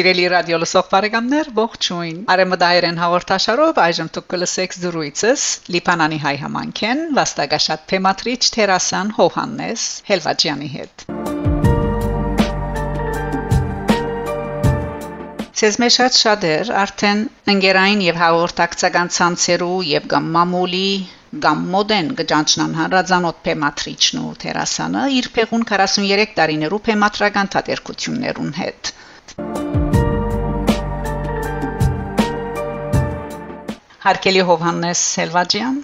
Սիրելի ռադիո լսող բարեկամներ, ողջույն։ Արեմդայերեն հաղորդաշարով այժմ դուք կլսեք զրույցս Լիբանանի հայ համանքեն վաստակաշատ թեմատրիչ Թերասան Հովհաննես Հելվաջյանի հետ։ Ցեզ մեջ շատ շատեր արդեն ընկերային եւ հաղորդակցական ցանցերու եւ կամ մամուլի կամ մոդեն գճանչնան հանրազանոթ փեմատրիչն ու թերասանը իր փեղուն 43 տարիներու փեմատրական թատերկություններուն հետ Հարկելի Հովհաննես Սելվաջյան,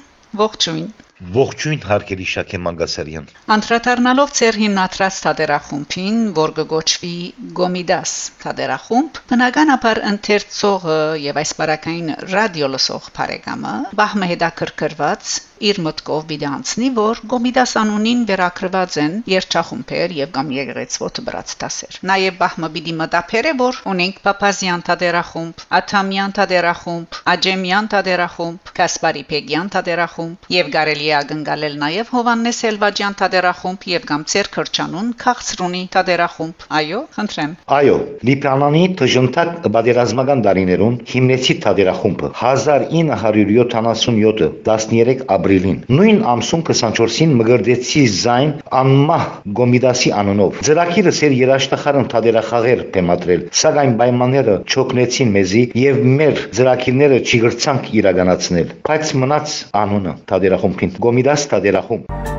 ողջույն։ Ողջույն հարկելի Շաքե Մանգասարյան։ Անդրադառնալով ծեր հիմնադրած թադերախումբին, որ կգոչվի Գոմիդաս թադերախումբ, բնականաբար ընթերցողը եւ այս բարակային ռադիո լսող բարեկամը բահմը հետաքրքրված իր մտքով մի դե դանցնի, որ գոմիդասանունին վերակրված են երջախումբեր եւ կամ եգրեցվոտ բրած դասեր։ Նաեւ բահմը պիտի մտափերը, որ ունենք Պապազյան տադերախումբ, Աթամյան տադերախումբ, Աջեմյան տադերախումբ, Կասպարի Պեգյան տադերախումբ եւ կարելի է ակնկալել նաեւ Հովաննես Էլվաջյան տադերախումբ եւ կամ Ծեր Քրչանուն Խաղցրունի տադերախումբ։ Այո, խնդրեմ։ Այո, Լիբանանի դժնտակ պատերազմական դարիներուն հիմնեցի տադերախումբը 1977-ը 13 աբ ապրիլին։ Նույն ամսում 24-ին մգրդեցի զայն անմահ Գոմիդասի անունով։ Ձրակիրը սեր երաշտախարն թադերախաղեր բեմադրել, սակայն պայմանները չօգնեցին մեզի եւ մեր ձրակիրները չգրցանք իրականացնել։ Բայց մնաց անունը թադերախումբին։ Գոմիդաս թադերախումբ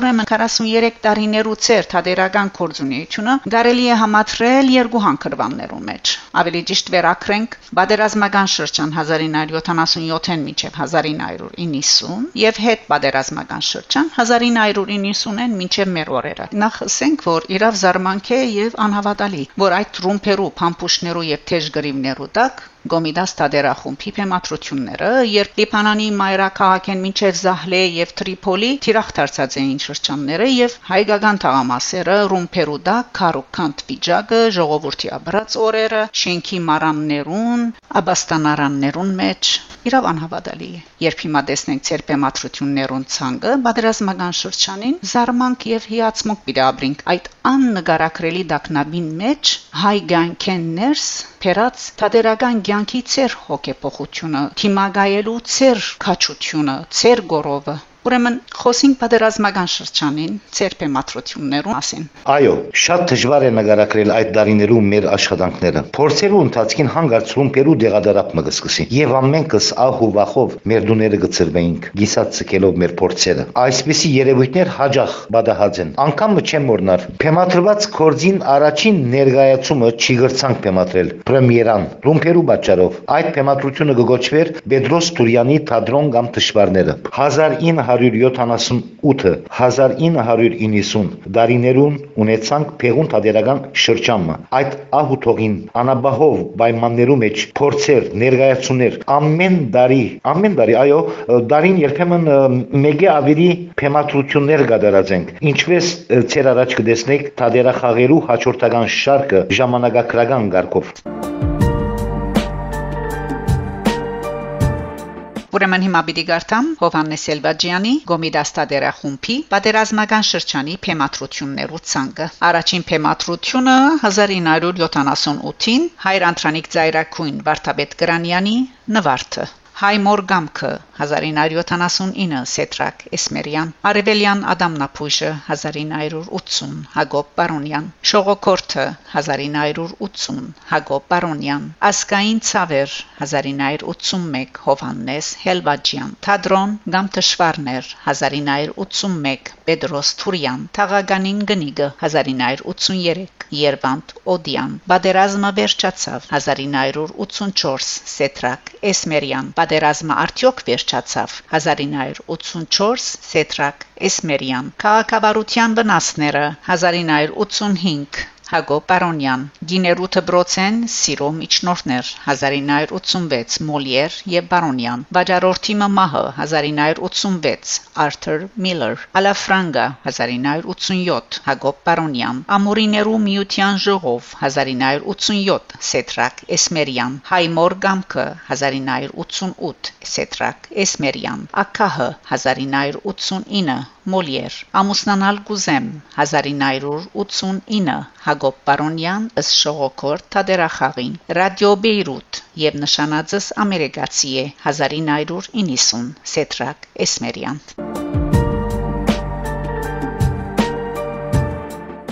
ուրեմն 43 տարիներու ծեր թադերական կորձունեությունը կարելի է համատրել երկու հանքրվաններու մեջ։ Ավելի ճիշտ վերակրենք բادرազմական շրջան 1977-ին մինչև 1990 եւ հետ բادرազմական շրջան 1990-ին մինչև մեր օրերը։ Նախ ասենք, որ իրավ զարմանք է եւ անհավատալի, որ այդ ռումբերու, փամփուշներու եւ թեժ գրիվներու տակ Գոմիդաս Տադերախումբի բեմատրությունները, երբ Լիբանանի մայրաքաղաքեն մինչև Զահլե եւ Տրիպոլի թիրախ դարձած էին շրջանները եւ հայկական թագամասերը Ռումփերուդա քարոքանտ վիճակը ժողովրդի աբրած օրերը, շենքի մարամներուն, աբաստանարաններուն մեջ իրավ անհավատալի է։ Երբ հիմա տեսնենք ծեր բեմատրություններուն ցանկը, բادرազմական շրջանին զարմանք եւ հիացմունք պիտի ապրենք այդ աննկարագրելի դակնաբին մեջ հայ գանքեններս փերած թադերական ցանկի ծեր հոգեփոխությունը, թիմագայելու ծեր քաչությունը, ծեր գորովը Ուրեմն խոսենք պատերազմական շրջանին, ցերպե մատրություններու մասին։ Այո, շատ դժվար է նկարագրել այդ դարիներու մեր աշխատանքները։ Փորձերու ընթացքին հանգարցում Պերու դեղադարապ մը կսկսի։ Եվ ամենքս ահ ու վախով մեր դուները գծրվեինք, գիսած ցկելով մեր փորձերը։ Այսպիսի երևույթներ հաջող բադահած են։ Անկամ չեմ մորնար։ Փեմատրված կորձին առաջին ներգայացումը չի գրցանք փեմատրել։ Պրեմիերան Ռումպերու բաճարով։ Այդ փեմատրությունը կգոչվեր Պետրոս Տուրյանի Թադրոն կամ Տշվարները։ 1900 1978-ը 1990 դարիներուն ունեցանք Պեղուն թադերական շրջանը այդ ահուտողին անաբահով պայմաններու մեջ փորձեր ներկայացուներ ամեն դարի ամեն դարի այո դարին երբեմն մեգե ավերի թեմատրություններ կդարած ենք ինչպես ցեր առաջ կդեսնեք թադերախաղերու հաջորդական շարքը ժամանակակրական ղարքով Ուրեմն հիմա պիտի գարտամ Հովանես Սելվաջյանի Գոմիդաստադերա խումբի պատերազմական շրջանի փեմատրություններու ցանկը։ Առաջին փեմատրությունը 1978-ին Հայր Անտրանիկ Զայրակույն Վարդապետ Գրանյանի նվարդը Հայ Մորգամքը 1979 Սետրակ Էսմերյան Արևելյան Ադամնապույժը 1980 Հակոբ Պարոնյան Շողոքորթը 1980 Հակոբ Պարոնյան Ասկային ցավեր 1981 Հովաննես Հելվաջյան Թադրոն Գամ Տշվարներ 1981 Պետրոս Թուրյան, Թաղագանին գնիգը 1983, Երվանդ Օդյան, Բադերազմը վերջացավ 1984, Սետրակ Էսմերյան, Բադերազմը արդյոք վերջացավ 1984, Սետրակ Էսմերյան, Քաղաքավարության վնասները 1985 Հակոբ Պարոնյան Գիներուտը Բրոցեն Սիրո միջնորդներ 1986 Մոլիեր եւ Բարոնյան Վաջարորթիմը Մահը 1986 Արթուր Միլլեր Ալաֆրանգա 1987 Հակոբ Պարոնյան Ամորիներու միության ժողով 1987 Սետրակ Էսմերյան Հայմոր Գամքը 1988 Սետրակ Էսմերյան Ակահը 1989 Մոլիեր ամուսնանալ գուզեմ 1989 Հակոբ Պարոնյան ըստ շողոքորդ Թադերախաղին Ռադիո Բեյրութ եւ նշանածս ամերիկացի է 1990 Սետրակ Էսմերյան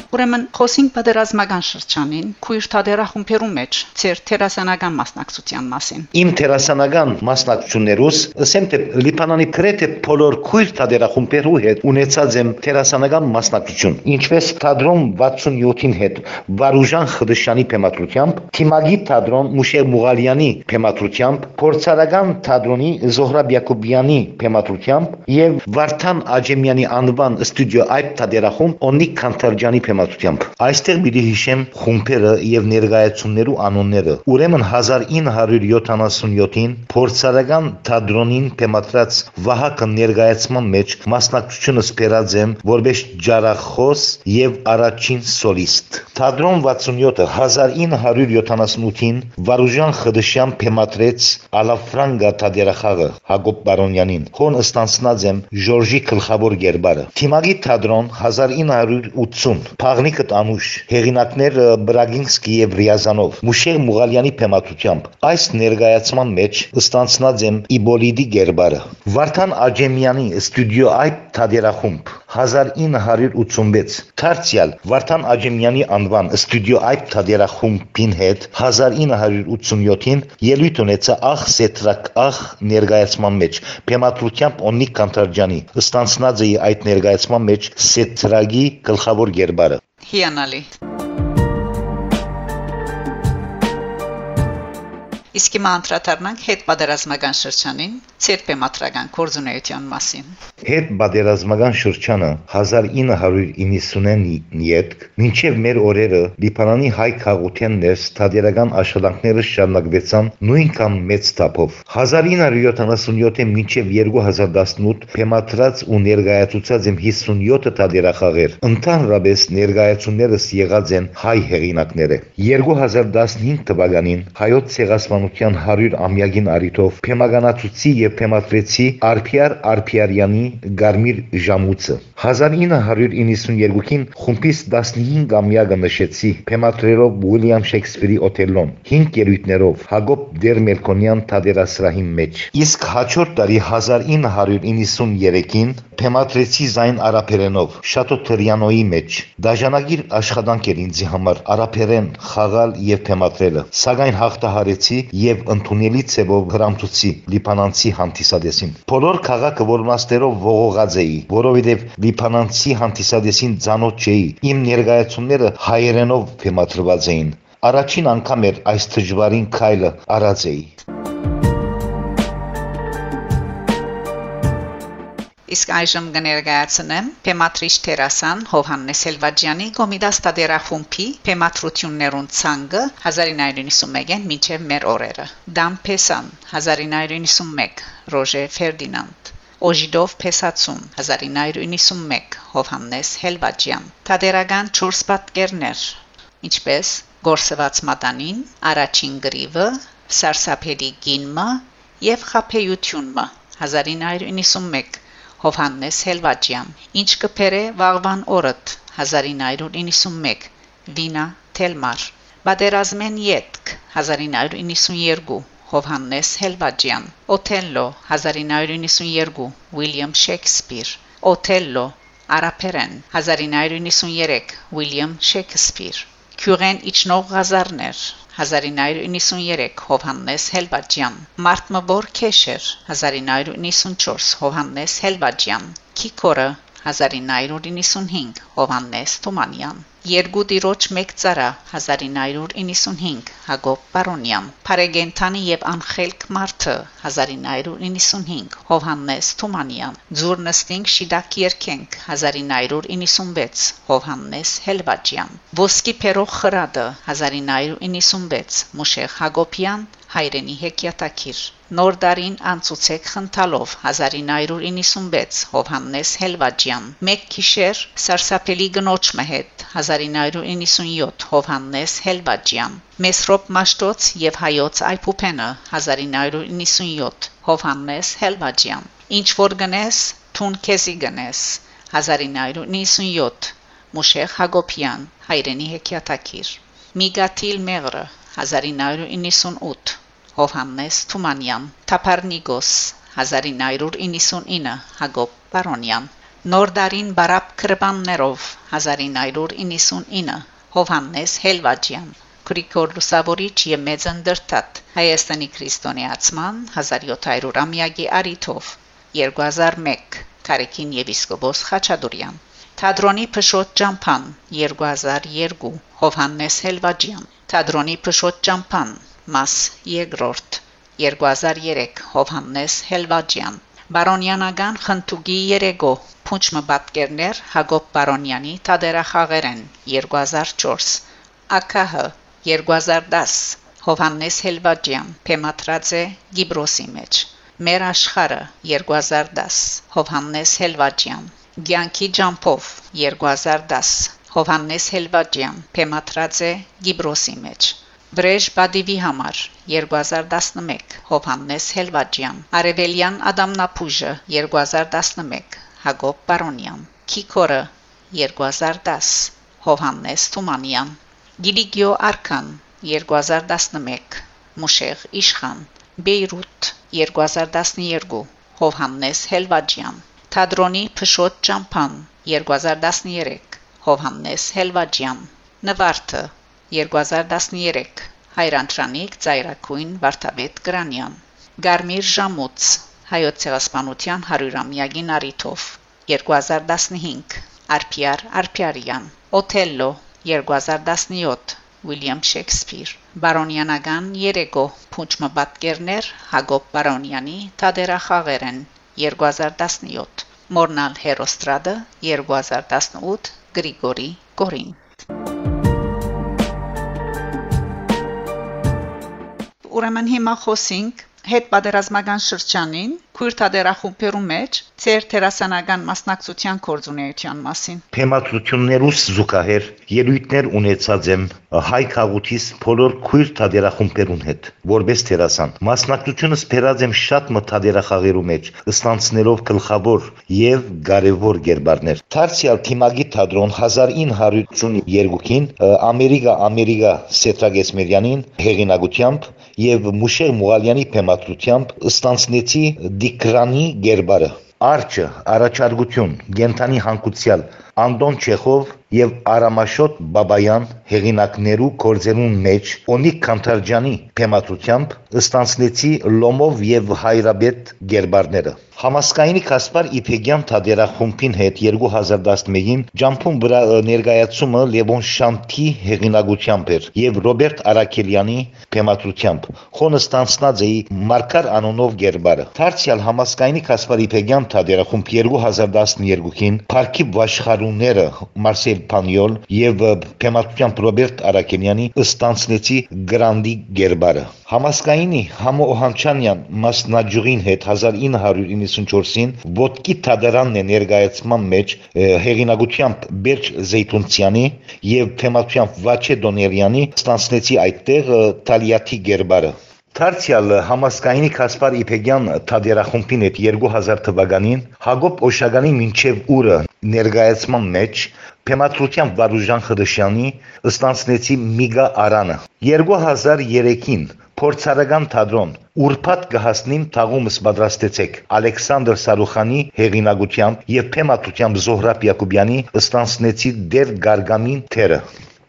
Ուրեմն խոսենք պատերազմական շրջանին քույր թադերախումբերու մեջ ծեր տերասանական մասնակցության մասին։ Իմ տերասանական մասնակցություններուս ասեմ թե Լիբանանի գրեթե բոլոր քույր թադերախումբերու հետ ունեցած եմ տերասանական մասնակցություն։ Ինչպես թադրոն 67-ին հետ Վարուժան Խդշյանի փեմատրությամբ, Թիմագի թադրոն Մուշեղ Մուղալյանի փեմատրությամբ, Փորձարական թադրոնի Զոհրաբ Յակոբյանի փեմատրությամբ եւ Վարդան Աջեմյանի անվան ստուդիո այբ թադերախումբ Օնիկ Քանթարջյանի թեմատությամբ։ Այստեղ մի հիշեմ խումբերը եւ ներկայացումներու անոնները։ Ուրեմն 1977-ին փորձարական թատրոնին թեմատրած Վահակը ներկայացման մեջ մասնակցությունը սպերած եմ որպես ջարախոս եւ առաջին սոլիստ։ Թատրոն 67-ը 1978-ին Վարուժան Խդշյան թեմատրեց Ալաֆրանգա թադերախաղը Հակոբ Բարոնյանին։ Հոն ստանցնած եմ Ժորժի գլխավոր գերբարը։ Թիմագի թատրոն 1980 Փաղնիկը տանուշ հեղինակներ Բրագինսկի եւ Ռիազանով Մուշեղ Մուղալյանի թեմատությամբ այս ներկայացման մեջ ստանցնած եմ Իբոլիդի գերբարը Վարդան Աջեմյանի ստուդիո այբ թադերախումբ 1986 Թարցիալ Վարդան Աջեմյանի անվան ստուդիո այբ թադերախումբին հետ 1987-ին ելույթ ունեցա ախ սետրակ ախ ներկայացման մեջ թեմատությամբ Օնիկ Կանտարջյանի ստանցնած է այդ ներկայացման մեջ սետրագի գլխավոր գերբարը Հիանալի Իսկ հիմա անդրադառնանք հետ պատերազմական շրջանին, ցերպեմատրական կորձունեության մասին։ Հետ պատերազմական շրջանը 1990-ին յետք մինչև մեր օրերը Լիբանանի հայ քաղաքության ներս թադերական աշխատանքները շարունակվեցան նույնքան մեծ թափով։ 1977-ին մինչև 2018 փեմատրած ու ներկայացուցած եմ 57 թադերախաղեր։ Ընդհանրապես ներկայացումներս եղած են հայ հեղինակները։ 2015 թվականին հայոց ցեղասպան իշխանության 100 ամյակին արիթով փեմագանացուցի եւ փեմատրեցի Արփիար Արփիարյանի Գարմիր Ժամուցը 1992-ին խումբից 15 ամյակը նշեցի փեմատրելով Ուիլյամ Շեքսպիրի Օթելլոն 5 ելույթներով Հակոբ Դերմելկոնյան թադերասրահի մեջ իսկ հաջորդ տարի 1993-ին Թեմատրեցի զայն արաբերենով Շատոտրյանոյի մեջ դաժանագիր աշխատանք էր ինձ համար արաբերեն խաղալ եւ թեմատրելը սակայն հաղթահարեցի եւ ընդունելի ցեվով հրամցուցի լիբանանցի հանդիսադեսին բոլոր քաղաքը որմաստերով ողողած էի որովհետեւ լիբանանցի հանդիսադեսին ցանոթ չէի իմ ներկայացումները հայերենով թեմատրված էին առաջին անգամ էր այս դժվարին քայլը արած էի Իսկ այժմ կներկայացնեմ Պեմատրիչ Տերասան Հովհաննես Սելվաջյանի Կոմիդաս Տադերախումբի Պեմատրություններուն ցանգը 1991-ին մինչև մեր օրերը։ Դամ Պեսան 1991 Ռոժե Ֆերդինանդ Օժիդով Պեսացում 1991 Հովհաննես Հելվաջյան Տադերական 4 պատկերներ ինչպես Գորսված մատանին առաջին գրիվը Սարսափելի գինմը եւ խափեյությունը 1991 Հովհաննես Հելվաջյան։ Ինչ կփերե վաղվան օրդ 1991 Վինա Թելմար։ Բادرազմեն յետք 1992 Հովհաննես Հելվաջյան։ Օթելլո 1992 Ուիլյամ Շեքսպիր։ Օթելլո Արաբերեն 1993 Ուիլյամ Շեքսպիր։ Քյուրեն իջնող ղազարներ 1993 Հովհաննես Հելվաջյան Մարտմբոր Քեշեր 1994 Հովհաննես Հելվաջյան Քիկորը 1995 Հովհաննես Թումանյան Երկու տիրոջ մեկ ծառա 1995 Հակոբ Պարոնյան Փարեգենտանի եւ Անխելք Մարթը 1995 Հովհաննես Թումանյան Ձուրնստինգ Շիդակ Երքենք 1996 Հովհաննես Հելվաջյան Ոսկի Պերող խրադը 1996 Մուշեղ Հակոբյան հայրենի հեքիաթակիր Նոր դարին անցուցեք խնդալով 1996 Հովհաննես Հելվաջյան Մեկ քիշեր սարսափելի գնոճ մհետ 1997 Հովհաննես Հելվաջյան Մեսրոպ Մաշտոց եւ հայոց Այփուփենը 1997 Հովհաննես Հելվաջյան Ինչ որ գնես թուն քեզի գնես 1997 Մուշեղ Հակոբյան հայրենի հեքիաթակիր Միգաթիլ Մեղրը 1998 Հովհաննես Թումանյան Թափարնիգոս 1999 Հակոբ Բարոնյան Նորդարին բարապ քրբաններով 1999 Հովհաննես Հելվաջյան Գրիգոր Լուսավորիչ եւ Մեծնդրտատ Հայաստանի քրիստոնեացման 1700-ամյակի արիթով 2001 Կարեկին Եվիսկոպոս Խաչատուրյան Թադրոնի Փշոտ Ջամփան 2002 Հովհաննես Հելվաջյան Թադրոնի Փշոտ Ջամփան Մաս երկրորդ 2003 Հովհաննես Հելվաջյան Բարոնյանական խնդուկի երեգո Փունչմը պատկերներ Հակոբ Բարոնյանի Թադերախաղերեն 2004 ԱԿՀ 2010 Հովհաննես Հելվաջյան Փեմատրած է Գիբրոսի մեջ Մեր աշխարը 2010 Հովհաննես Հելվաջյան Գյանքի ջամփով 2010 Հովհաննես Հելվաջյան Փեմատրած է Գիբրոսի մեջ Վրեժ Բադիվի համար 2011 Հովհաննես Հելվաջյան Արևելյան Ադամնապուժը 2011 Հակոբ Բարոնյան Քիկորը 2010 Հովհաննես Թումանյան Գիլիգիո Արքան 2011 Մուշեղ Իշխան Բեյրութ 2012 Հովհաննես Հելվաջյան Թադրոնի Փշոտ Ճամփան 2013 Հովհաննես Հելվաջյան Նվարդը 2013 Հայրանտրանիկ Ծայրակույն Վարդապետ Գրանյան Գարմիր Ժամուց հայոց ցեղասպանության 100-ամյակին արիթով 2015 Արփիար Արփիարյան Օթելլո 2017 Ուիլյամ Շեքսպիր Բարոնյանական երեկո փունջմը պատկերներ Հակոբ Բարոնյանի Թադերախաղերեն 2017 Մորնալ Հերոստրադը 2018 Գրիգորի Գորին Ուրեմն հիմա խոսենք հետ պատերազմական շրջանին քուրտադերախումբերու մեջ ծեր տերասանական մասնակցության կորձունեության մասին Թեմատություններուս զուգահեռ ելույթներ ունեցած եմ հայ քաղուտիս բոլոր քույր թադերախումբերուն հետ որպես տերասան մասնակցությունս բերած եմ շատ մտադերախաղերու մեջ ստանցնելով գլխավոր եւ կարևոր գերբարներ Թարսիալ թիմագի թադրոն 1982-ին Ամերիկա Ամերիկա Սետրագեսմերյանին հեղինակությամբ եւ Մուշեղ Մուղալյանի թեմատությամբ ստանցնեցի Դիկրանի գերբարը Արջը առաջարկություն գենթանի հանկուցյալ Անդոն Չեխով եւ Արամաշոտ Բաբայան հեղինակներու կորձերուն մեջ Օնիկ Քանթարջյանի թեմատությամբ ստանցնեցի Լոմով եւ Հայրաբեդ գերբարները Համասկայինի Կասպար Իփեգյան թադերախումբին հետ 2011-ին ջամփուն վրա ներկայացումը Լևոն Շանթի հեղինակությամբ էր եւ Ռոբերտ Արաքելյանի թեմատությամբ խոնը ստանցնած էի Մարկար անոնով գերբարը Թարցիալ Համասկայինի Կասպար Իփեգյան թադերախումբ 2012-ին Փարքի Վաշխարունները Մարսել Փանյոլ եւ թեմատությամբ Ռոբերտ Արաքելյանի ստանցնեցի Գրանդի գերբարը Համասկայինի Համո Օհանչանյան մասնաճյուղին հետ 1990 1994-ին ոդկի թադարանն է ներկայացման մեջ հեղինակությամբ Բերջ Զեյթունցյանի եւ թեմատությամբ Վաչե Դոներյանի ստանցնեցի այդտեղ Տալիաթի գերբարը Թարցիալ համասկայինի Կասպար Իփեգյան թադերախումբին հետ 2000 թվականին Հակոբ Օշագանի մինչև ուրը ներկայացման մեջ Փեմատրության Վարուժան Խդշյանի ստանցնեցի Միգա Արանը 2003-ին փորձարական թատրոն ուրփատ կհասնին թաղումս պատրաստեցեք Ալեքսանդր Սարուխանի հեղինակությամբ եւ թեմատությամբ Զոհրաբ Յակոբյանի ստանցնեցի դեր Գարգամին թերը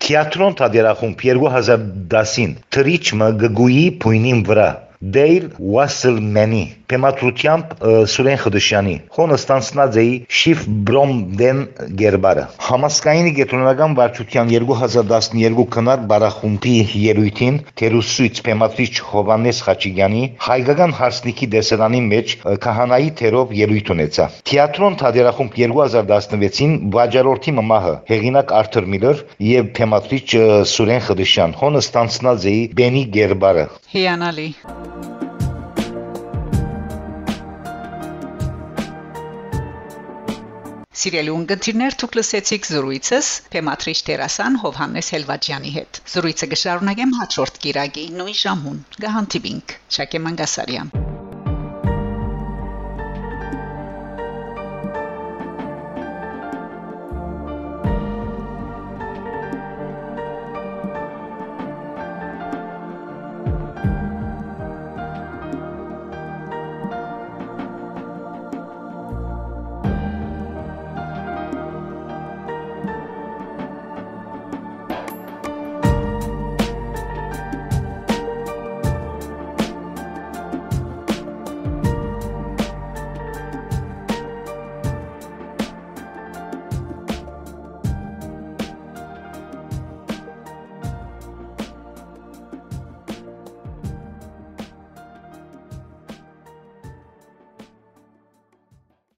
Թիատրոն թատերախումբ 2010-ին Թրիչմը գգուի փույնին վրա Դեյլ Ուասլմենի թեմատրությամբ Սուրեն Խդշյանի խոնը ստանցնած էի Շիֆ Բրոմդեն Գերբարը համասկայինի գետրոնական վարչության 2012 քնար բարախումբի ելույթին Թերուսույց թեմատրիչ Հովանես Խաչիկյանի հայկական հարսնիքի դեսերանի մեջ քահանայի թերով ելույթ ունեցա Թիատրոն թատերախումբ 2016-ին վաճառորդի մահը հեղինակ Արթուր Միլլեր եւ թեմատրիչ Սուրեն Խդշյան խոնը ստանցնած էի Բենի Գերբարը Հիանալի Սիրելի ունգընտիրներ, դուք լսեցիք զրույցս Փեմատրիչ Տերասան Հովհաննես Հելվաջյանի հետ։ Զրույցը կշարունակեմ հաջորդ կիրագի նույն ժամուն։ Գահանտիբինք Շակե Մանգասարյան